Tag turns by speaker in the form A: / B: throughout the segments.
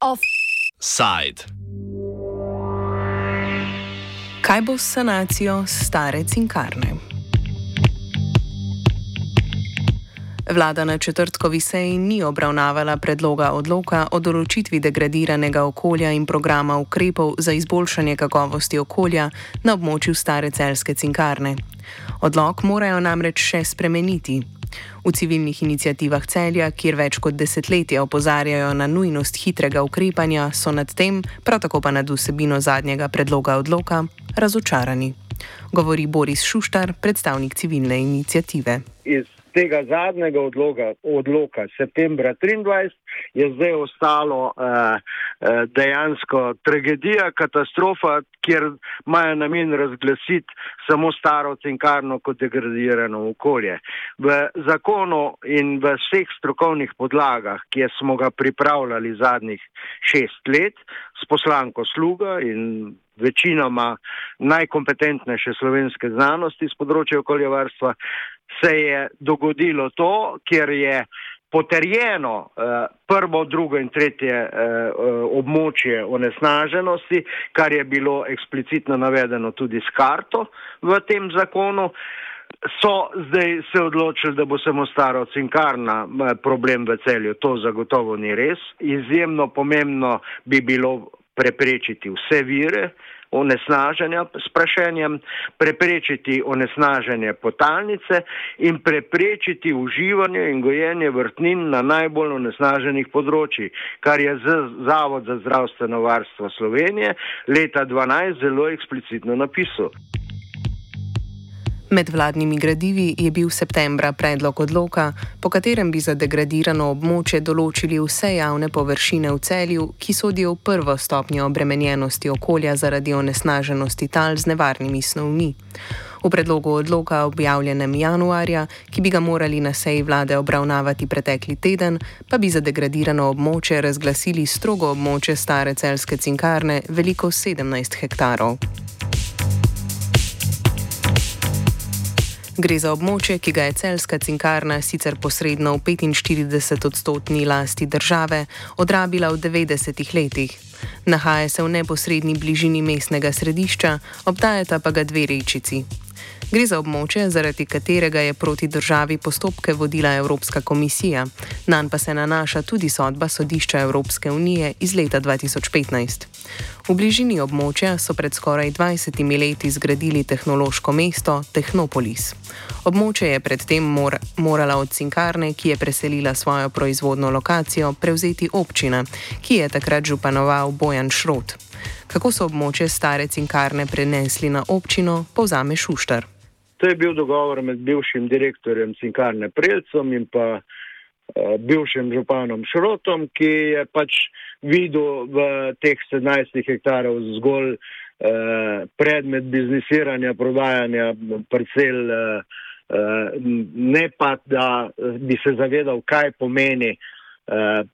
A: Offside.
B: Kaj bo s sanacijo stare cinkarne? Vlada na četrtkovi seji ni obravnavala predloga odloka o določitvi degradiranega okolja in programa ukrepov za izboljšanje kakovosti okolja na območju stare celske cinkarne. Odlok morajo namreč še spremeniti. V civilnih inicijativah celja, kjer več kot desetletje opozarjajo na nujnost hitrega ukrepanja, so nad tem, prav tako pa nad vsebino zadnjega predloga odloka, razočarani. Govori Boris Šuštar, predstavnik civilne inicijative.
C: Iz tega zadnjega odloga, odloka septembra 23 je zdaj ostalo uh, uh, dejansko tragedija, katastrofa, kjer imajo namen razglasiti samo staro cinkarno kot degradirano okolje. V zakonu in v vseh strokovnih podlagah, ki smo ga pripravljali zadnjih šest let s poslanko sluga in večinoma najkompetentnejše slovenske znanosti z področja okoljevarstva, se je dogodilo to, ker je potrjeno eh, prvo, drugo in tretje eh, območje onesnaženosti, kar je bilo eksplicitno navedeno tudi s karto v tem zakonu. So zdaj se odločili, da bo samo staro cinkarna eh, problem v celju. To zagotovo ni res. Izjemno pomembno bi bilo preprečiti vse vire, onesnaženja s prašenjem, preprečiti onesnaženje potalnice in preprečiti uživanje in gojenje vrtnin na najbolj onesnaženih področjih, kar je z Zavod za zdravstveno varstvo Slovenije leta 2012 zelo eksplicitno napisal.
B: Med vladnimi gradivi je bil septembra predlog odloka, po katerem bi za degradirano območje določili vse javne površine v celju, ki sodijo v prvo stopnjo obremenjenosti okolja zaradi onesnaženosti tal z nevarnimi snovmi. V predlogu odloka objavljenem januarja, ki bi ga morali na seji vlade obravnavati pretekli teden, pa bi za degradirano območje razglasili strogo območje stare celske cinkarne veliko 17 hektarov. Gre za območje, ki ga je celska cinkarna sicer posredno v 45-odstotni lasti države odrabila v 90-ih letih. Nahaja se v neposrednji bližini mestnega središča, obdajata pa ga dve rečici. Gre za območje, zaradi katerega je proti državi postopke vodila Evropska komisija, nanj pa se nanaša tudi sodba sodišča Evropske unije iz leta 2015. V bližini območja so pred skoraj 20 leti zgradili tehnološko mesto Technopolis. Območje je predtem mor morala od cinkarne, ki je preselila svojo proizvodno lokacijo, prevzeti občina, ki je takrat županoval Bojan Šrot. Kako so območje stare cinkarne prenesli na občino, povzame Šuštar.
C: To je bil dogovor med bivšim direktorjem Cinkarne Preljcom in pa uh, bivšim županom Šrotom, ki je pač videl v teh 17 hektarov zgolj uh, predmet biznisiranja, prodajanja parcel, uh, uh, ne pa da bi se zavedal, kaj pomeni uh,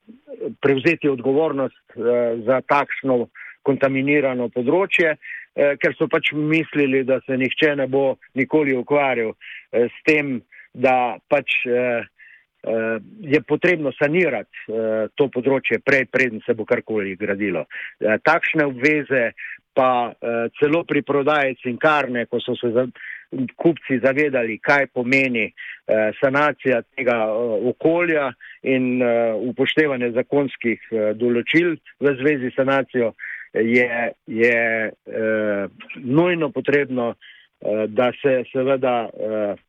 C: prevzeti odgovornost uh, za takšno kontaminirano področje. Eh, ker so pač mislili, da se nihče ne bo nikoli ukvarjal eh, s tem, da pač eh, je potrebno sanirati to področje prej, preden se bo karkoli gradilo. Takšne obveze pa celo pri prodaji cinkarne, ko so se kupci zavedali, kaj pomeni sanacija tega okolja in upoštevanje zakonskih določil v zvezi s sanacijo, je, je uh, nujno potrebno, uh, da se seveda uh,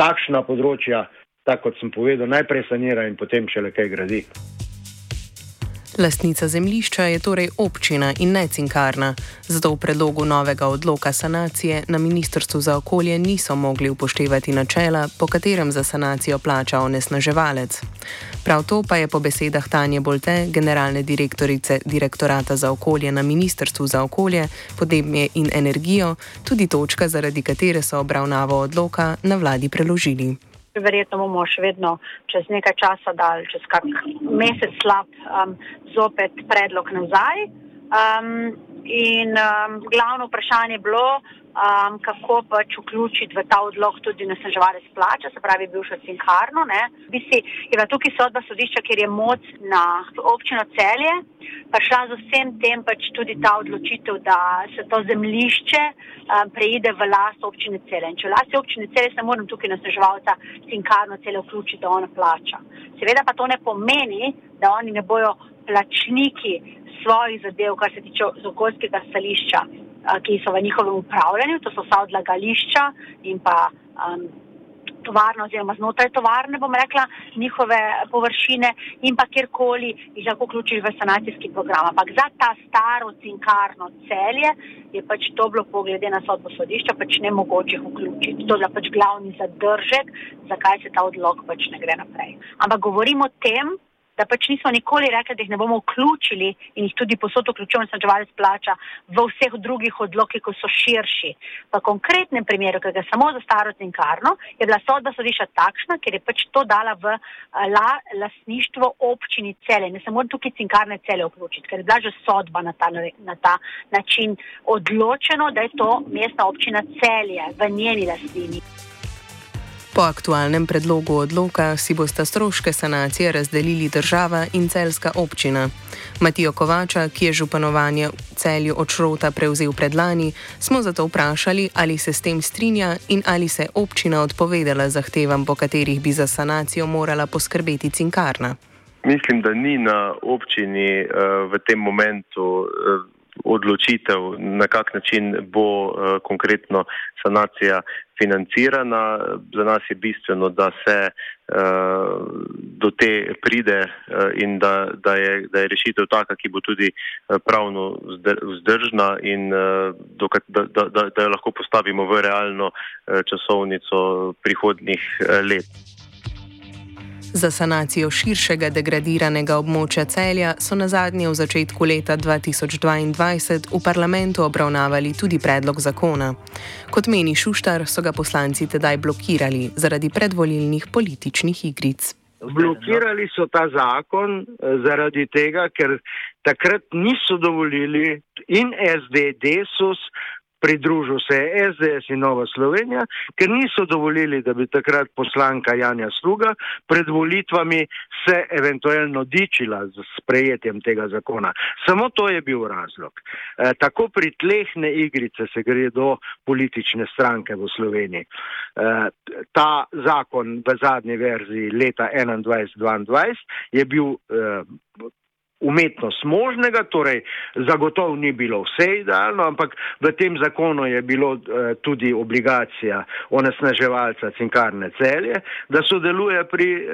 C: takšna področja, tako kot sem povedal, najprej sanira in potem šele kaj gradi.
B: Lastnica zemljišča je torej občina in ne cinkarna, zato v predlogu novega odloka sanacije na Ministrstvu za okolje niso mogli upoštevati načela, po katerem za sanacijo plača onesnaževalec. Prav to pa je po besedah Tanje Bolte, generalne direktorice Direktorata za okolje na Ministrstvu za okolje, podnebje in energijo, tudi točka, zaradi katere so obravnavo odloka na vladi preložili
D: verjetno bomo še vedno čez nekaj časa dali, čez kak mesec slab, um, zopet predlog nazaj. Um, in um, glavno vprašanje je bilo, um, kako pač vključiti v ta odlog tudi nasnaževalec plača, se pravi bivšo cinkarno. Bi si je bila tukaj sodba sodišča, ker je moc na občino celje, pa šla z vsem tem pač tudi ta odločitev, da se to zemlišče um, preide v last občine celje. In če v lasti občine celje, se moram tukaj nasnaževalca cinkarno celje vključiti, da ona plača. Seveda pa to ne pomeni, da oni ne bojo plačniki svojih zadev, kar se tiče okoljskega stališča, ki so v njihovem upravljanju, to so vsa odlagališča in pa um, tovarna oziroma znotraj tovarne, bom rekla, njihove površine in pa kjerkoli jih lahko vključiš v sanacijski program. Ampak za ta staro cinkarno celje je pač to bilo poglede na sodbo sodišča pač nemogoče vključiti. To je pač glavni zadržek, zakaj se ta odlog pač ne gre naprej. Ampak govorimo o tem, da pač nismo nikoli rekli, da jih ne bomo vključili in jih tudi posod vključujemo, sančevalec plača v vseh drugih odlokih, ko so širši. V konkretnem primeru, ki ga samo za staro cinkarno, je bila sodba sodišča takšna, ker je pač to dala v la, lasništvo občini cele. Ne samo tukaj cinkarne cele vključiti, ker je bila že sodba na ta, na ta način odločeno, da je to mestna občina celje v njeni lastnini.
B: Po aktualnem predlogu odloka si bosta stroške sanacije razdelili država in celska občina. Matijo Kovača, ki je županovanje celju od Šrota prevzel predlani, smo zato vprašali, ali se s tem strinja in ali se občina odpovedala zahtevam, po katerih bi za sanacijo morala poskrbeti cinkarna.
E: Mislim, da ni na občini uh, v tem momentu. Uh, odločitev, na kak način bo uh, konkretno sanacija financirana. Za nas je bistveno, da se uh, do te pride uh, in da, da, je, da je rešitev taka, ki bo tudi pravno vzdržna in uh, da, da, da, da jo lahko postavimo v realno uh, časovnico prihodnih uh, let.
B: Za sanacijo širšega degradiranega območja celja so na zadnje v začetku leta 2022 v parlamentu obravnavali tudi predlog zakona. Kot meni Šuštar, so ga poslanci tedaj blokirali zaradi predvolilnih političnih igric.
C: Blokirali so ta zakon eh, zaradi tega, ker takrat niso dovolili in SD, Desus, pridružil se je SDS in Nova Slovenija, ker niso dovolili, da bi takrat poslanka Janja Sluga pred volitvami se eventualno dičila z sprejetjem tega zakona. Samo to je bil razlog. E, tako pri tlehne igrice se gre do politične stranke v Sloveniji. E, ta zakon v zadnji verziji leta 2021-2022 je bil e, umetnost možnega, torej zagotovo ni bilo vse idealno, ampak v tem zakonu je bilo eh, tudi obligacija onesnaževalca cinkarne celje, da sodeluje pri eh,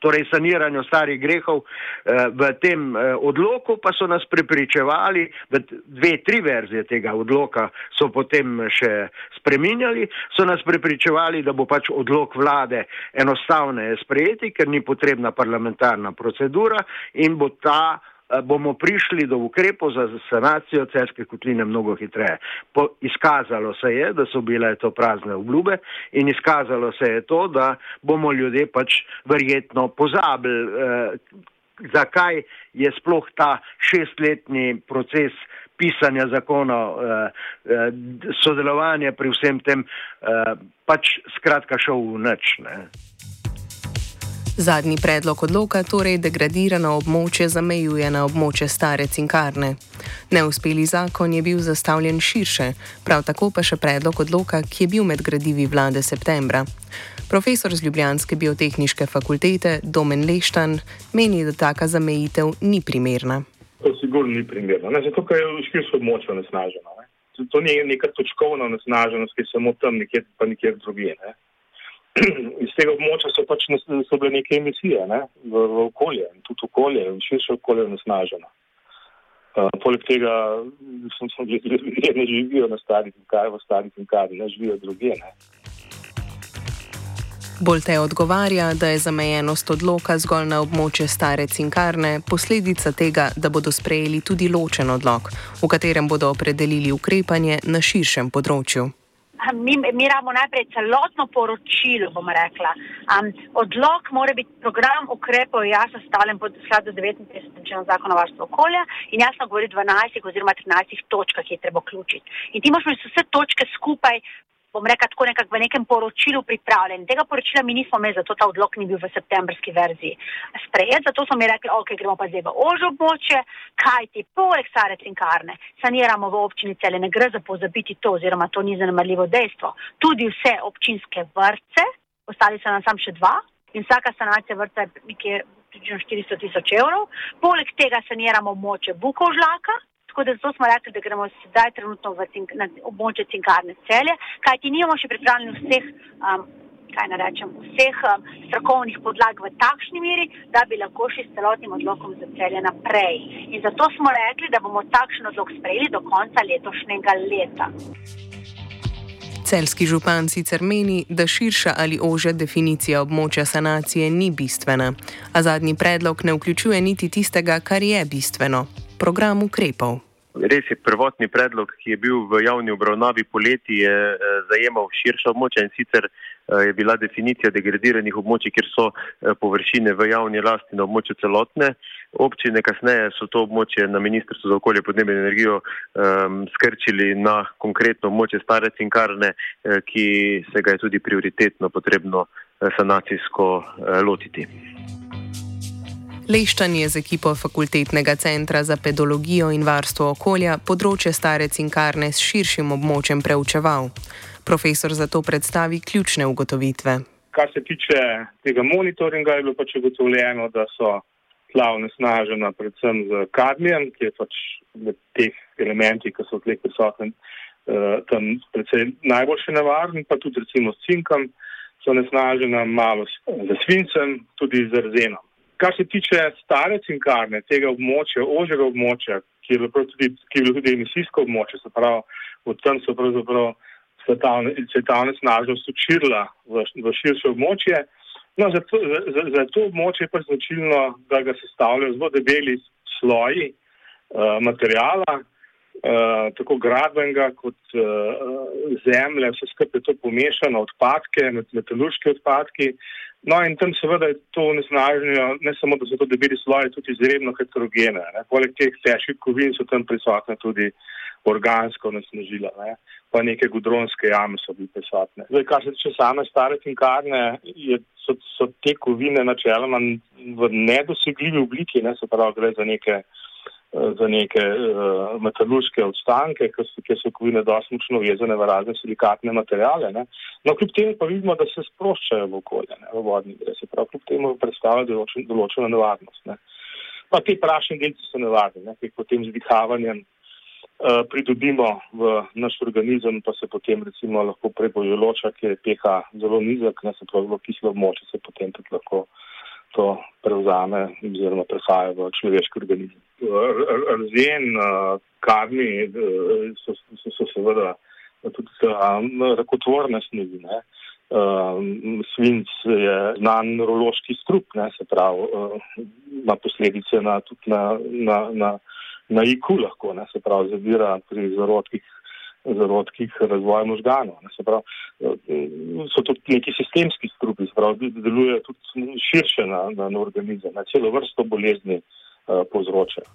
C: torej saniranju starih grehov. Eh, v tem odloku pa so nas prepričevali, v dve, tri verzije tega odloka so potem še spreminjali, so nas prepričevali, da bo pač odlok vlade enostavneje sprejeti, ker ni potrebna parlamentarna procedura in bo ta, eh, bomo prišli do ukrepov za sanacijo celske kotline mnogo hitreje. Po, izkazalo se je, da so bile to prazne obljube in izkazalo se je to, da bomo ljudje pač verjetno pozabili, eh, zakaj je sploh ta šestletni proces pisanja zakona, eh, eh, sodelovanje pri vsem tem, eh, pač skratka šel v nič. Ne.
B: Zadnji predlog odloka torej degradirano območje zamejuje na območje stare cinkarne. Neuspeli zakon je bil zastavljen širše, prav tako pa še predlog odloka, ki je bil med gradivi vlade septembra. Profesor z Ljubljanske biotehniške fakultete Domen Leštan meni, da taka zamejitev ni primerna.
F: To sigurno ni primerno, ne? zato ker je širše območje onesnaženo. To ni neka točkovna onesnaženost, ki je samo tam nekje, pa nekje drugje. Ne? iz tega območja so pač so bile neke emisije ne, v, v okolje in tudi okolje, širše okolje nasnaženo. Uh, poleg tega sem se ljudje ne živijo na starih in kaj v starih in kaj ne živijo druge. Ne.
B: Bolj te odgovarja, da je zamejenost odloka zgolj na območje stare cinkarne posledica tega, da bodo sprejeli tudi ločen odlok, v katerem bodo opredelili ukrepanje na širšem področju.
D: Mi, mi rabimo najprej celotno poročilo, bom rekla. Um, odlog mora biti program ukrepov jasno stavljen pod skladu z 59. členom zakona o varstvu okolja in jasno govori 12 oziroma 13 točkah, ki je treba vključiti. In ti moraš vse točke skupaj bom rekla, tako nekako v nekem poročilu pripravljen. Tega poročila mi nismo imeli, zato ta odlog ni bil v septembrski verziji sprejet. Zato smo mi rekli, ok, gremo pa zdaj v ožjo območje, kaj ti poleg stare cinkarne saniramo v občini cele. Ne gre za pozabiti to, oziroma to ni zanemarljivo dejstvo. Tudi vse občinske vrtce, ostali so nam sam še dva in vsaka sanacija vrtca je nekje približno 400 tisoč evrov. Poleg tega saniramo območje Bukov žlaka, Tako da zato smo rekli, da gremo sedaj trenutno v cink, na območje cinkarne celje, kajti nimamo še pripravljenih vseh, um, kaj naj rečem, vseh um, strokovnih podlag v takšni meri, da bi lahko šli s celotnim odlokom za celje naprej. In zato smo rekli, da bomo takšen odlok sprejeli do konca letošnjega leta.
B: Celski župan sicer meni, da širša ali ožja definicija območja sanacije ni bistvena, a zadnji predlog ne vključuje niti tistega, kar je bistveno program ukrepov.
E: Res je, prvotni predlog, ki je bil v javni obravnavi poleti, je eh, zajemal širša območja in sicer eh, je bila definicija degradiranih območij, kjer so eh, površine v javni lasti na območju celotne občine. Kasneje so to območje na Ministrstvu za okolje, podnebje in energijo um, skrčili na konkretno območje stare cinkarne, ki se ga je tudi prioritetno potrebno sanacijsko lotiti.
B: Leščan je z ekipo Fakultetnega centra za pedologijo in varstvo okolja področje stare cinkarne s širšim območjem preučeval. Profesor zato predstavi ključne ugotovitve.
F: Kar se tiče tega monitoringa, je bilo pač ugotovljeno, da so tla onesnažena predvsem z kadmijem, ki je pač med teh elementih, ki so tleh prisotni, eh, tam predvsem najboljši nevarni, pa tudi recimo s cinkom so onesnažena malo z svincem, tudi z arzenom. Kar se tiče stare cinkarne, tega območja, ožjega območja, ki je bilo tudi, ki je bilo tudi emisijsko območje, se pravi, od tam so pravzaprav svetovne snažnost učirila v, v širše območje. No, za, to, za, za to območje je pa značilno, da ga sestavljajo zelo debeli sloji uh, materijala, uh, tako gradbenega kot uh, zemlje, vse skupaj je to pomešano, odpadke, metalurške odpadki. No, in tam seveda je to onesnaženje, ne samo da so to debeli sloji, tudi izredno heterogene. Ne. Poleg teh težkih kovin so tam prisotne tudi organsko onesnažila, ne. pa neke gudronske jame so bile prisotne. Zdaj, kar se tiče same stare tinkarne, je, so, so te kovine načeloma v nedosegljivi obliki, ne, se pravi, gre za neke za neke uh, metalurške odstanke, ker so, so kovine dosti močno vezane v razne silikatne materijale. Ne. No, kljub temu pa vidimo, da se sproščajo v okolje, ne, v vodni gre. Se pravi, kljub temu predstavljajo določen, določeno nevarnost. Ne. Pa te prašne delci so nevarni, ne, ki jih potem z dihavanjem uh, pridobimo v naš organizem, pa se potem recimo lahko prebojo loča, ker je pH zelo nizek, ne se pravi, v kislo območje se potem tudi lahko to prevzame oziroma prehaja v človeški organizem. Arzen, kadmi so, so, so seveda tudi rakotvorne snovi. Svinc je znan neurološki strup, ne, se pravi, ima posledice na, tudi na, na, na, na IQ lahko, ne, se pravi, zavira pri zarodkih zarodkih razvoja možganov. Pravi, so to neki sistemski strupi, pravi, delujejo tudi širše na, na, na organizem, na celo vrsto bolezni uh, povzročajo.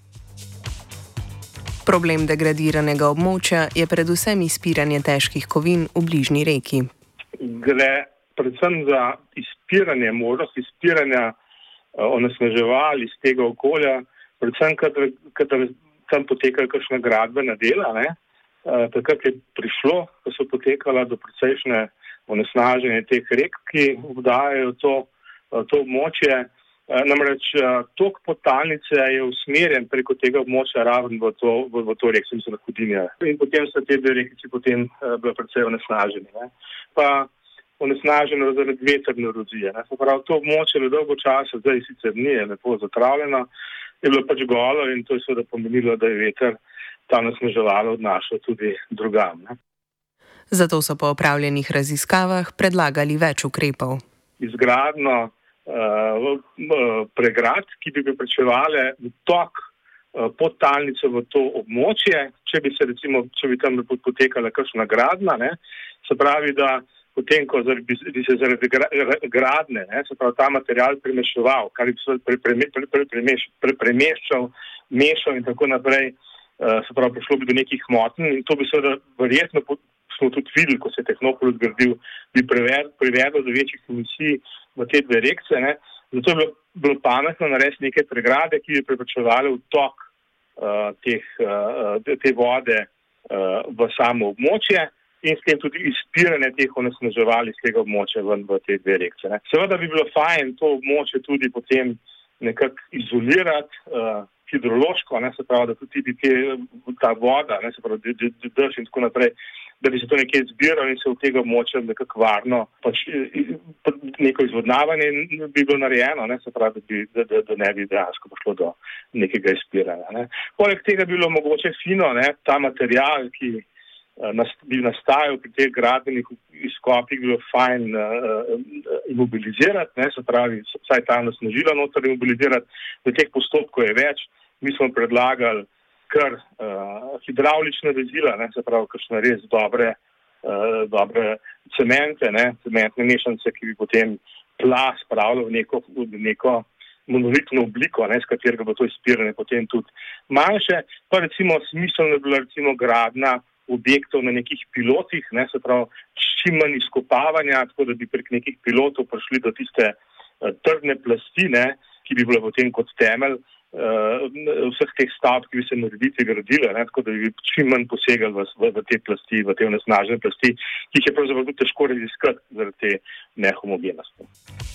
B: Problem degradiranega območja je predvsem izpiranje težkih kovin v bližnji reki.
F: Gre predvsem za izpiranje, možnost izpiranja uh, onesnaževali iz tega okolja, predvsem, kadar tam potekajo kakšne gradbene dela. Ne? Eh, takrat je prišlo, ko so potekala do precejšnje onesnaženje teh rek, ki vdajajo to, eh, to območje. Eh, namreč tok potalnice je usmerjen preko tega območja raven v to, v, v to rek, sem se na hudinja. In potem so te dve rekici potem bile precej onesnažene. Ne. Pa onesnaženo zaradi veterne erozije. Se pravi, to območje je dolgo časa, zdaj sicer ni, je lepo zatravljeno, je bilo pač golo in to je seveda pomenilo, da je veter ta nasmeževalo odnaša tudi drugam. Ne.
B: Zato so po opravljenih raziskavah predlagali več ukrepov.
F: Izgradno pregrad, ki bi preprečevali tok podtalnico v to območje, če bi se recimo, če bi tam potekala kakšna gradna, ne, se pravi, da potem, ko bi, bi se zaradi gradne, ne, se pravi, ta material premeševal, kar bi se pre, pre, pre, pre, premeš, pre, premeščal, mešal in tako naprej, uh, se pravi, prišlo bi do nekih motenj in to bi seveda verjetno, smo tudi videli, ko se je Tehnopol zgradil, bi privedlo do večjih emisij v te dve rekce. Ne. Zato je bilo, bilo pametno narediti neke pregrade, ki bi preprečevali vtok uh, uh, te vode uh, v samo območje in s tem tudi izpiranje teh onesnaževali z tega območja ven v te dve rekce. Ne. Seveda bi bilo fajn to območje tudi potem nekako izolirati uh, hidrološko, ne, se pravi, da tudi te, ta voda, ne, se pravi, drž in tako naprej, da bi se to nekje zbiralo in se v tega območja nekako varno, pač neko izvodnavanje bi bilo narejeno, ne, se pravi, da, bi, da, da, da ne bi dejansko prišlo do nekega izpiranja. Ne. Poleg tega bi bilo mogoče fino, ne, ta material, ki Eh, bi nastajal pri teh gradbenih izkopih, bilo fajn uh, imobilizirati, ne, se pravi, vsaj ta nasnežila noter imobilizirati, da teh postopkov je več. Mi smo predlagali kar uh, hidraulične vezila, ne, se pravi, kakšne res dobre, uh, dobre cemente, ne, cementne mešance, ki bi potem tla spravili v neko, v neko monolitno obliko, ne, s katerega bo to izpiranje potem tudi manjše. Pa recimo smiselno je bila recimo gradna objektov na nekih pilotih, ne, se pravi, čim manj izkopavanja, tako da bi prek nekih pilotov prišli do tiste uh, trdne plasti, ne, ki bi bila potem kot temelj vseh teh stavb, ki bi se narediti gradile, ne, tako da bi čim manj posegali v, v, v te plasti, v te onesnažene plasti, ki jih je pravzaprav tudi težko raziskati zaradi te nehomogenosti.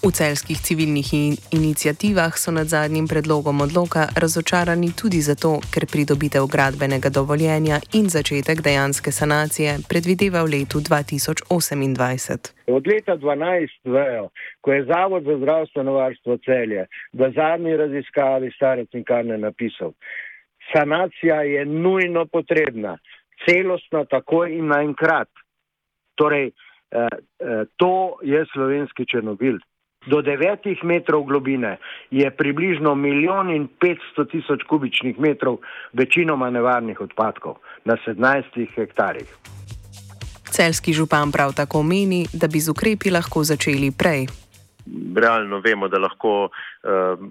B: V celskih civilnih in inicijativah so nad zadnjim predlogom odloka razočarani tudi zato, ker pridobitev gradbenega dovoljenja in začetek dejanske sanacije predvideva v letu 2028.
C: Od leta 2012 vejo, ko je Zavod za zdravstveno varstvo celje v zadnji raziskavi stare cinkarne napisal, sanacija je nujno potrebna, celostna takoj in naenkrat. Torej, eh, eh, to je slovenski černobil do 9 metrov globine je približno milijon in 500 tisoč kubičnih metrov večinoma nevarnih odpadkov na 17 hektarjih.
B: Celski župan prav tako meni, da bi z ukrepi lahko začeli prej.
E: Realno vemo, da lahko uh,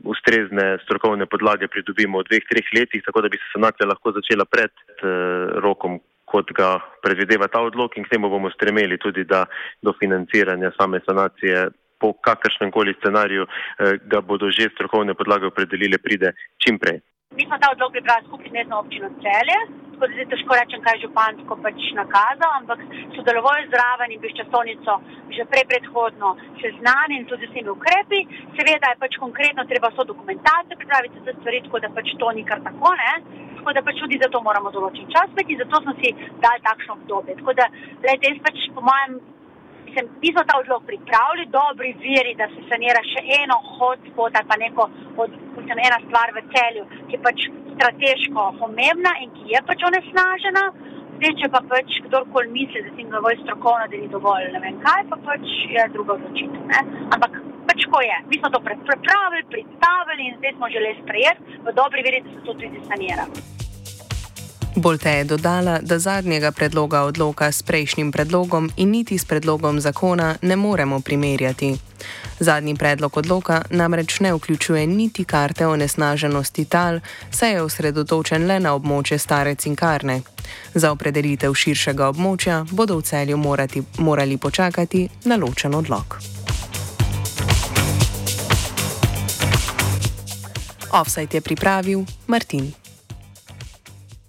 E: ustrezne strokovne podlage pridobimo v dveh, treh letih, tako da bi se sanacija lahko začela pred uh, rokom, kot ga predvideva ta odlog in k temu bomo stremeli tudi, da do financiranja same sanacije po kakršnem koli scenariju eh, ga bodo že strokovne podlage opredelile, pride čim prej.
D: Mi smo ta odlog pripravili skupaj z mestno občino Celje, tako da zdaj težko rečem, kaj župansko pač nakazal, ampak sodeloval je zraven in bi s časovnico že prej predhodno seznanjen tudi s temi ukrepi. Seveda je pač konkretno treba so dokumentacijo pripraviti za stvari, tako da pač to ni kar tako, ne? Tako da pač tudi za to moramo določiti čas, in zato smo si dali takšno obdobje. Tako da, gledajte, jaz pač po mojem mislim, mi smo ta odlog pripravili, dobri viri, da se sanira še eno hotspot ali pa neko od, mislim, ena stvar v celju, ki je pač strateško pomembna in ki je pač onesnažena. Zdaj, če pa pač kdorkoli misli, da se jim dovolj strokovno, da ni dovolj, ne vem kaj, pa pač je druga odločitev. Ampak pač ko je, mi smo to pripravili, predstavili in zdaj smo želeli sprejeti v dobri veri, da se to tudi sanira.
B: Bolte je dodala, da zadnjega predloga odloka s prejšnjim predlogom in niti s predlogom zakona ne moremo primerjati. Zadnji predlog odloka namreč ne vključuje niti karte o nesnaženosti tal, saj je osredotočen le na območje stare cinkarne. Za opredelitev širšega območja bodo v celju morati, morali počakati na ločen odlog. Offside je pripravil Martin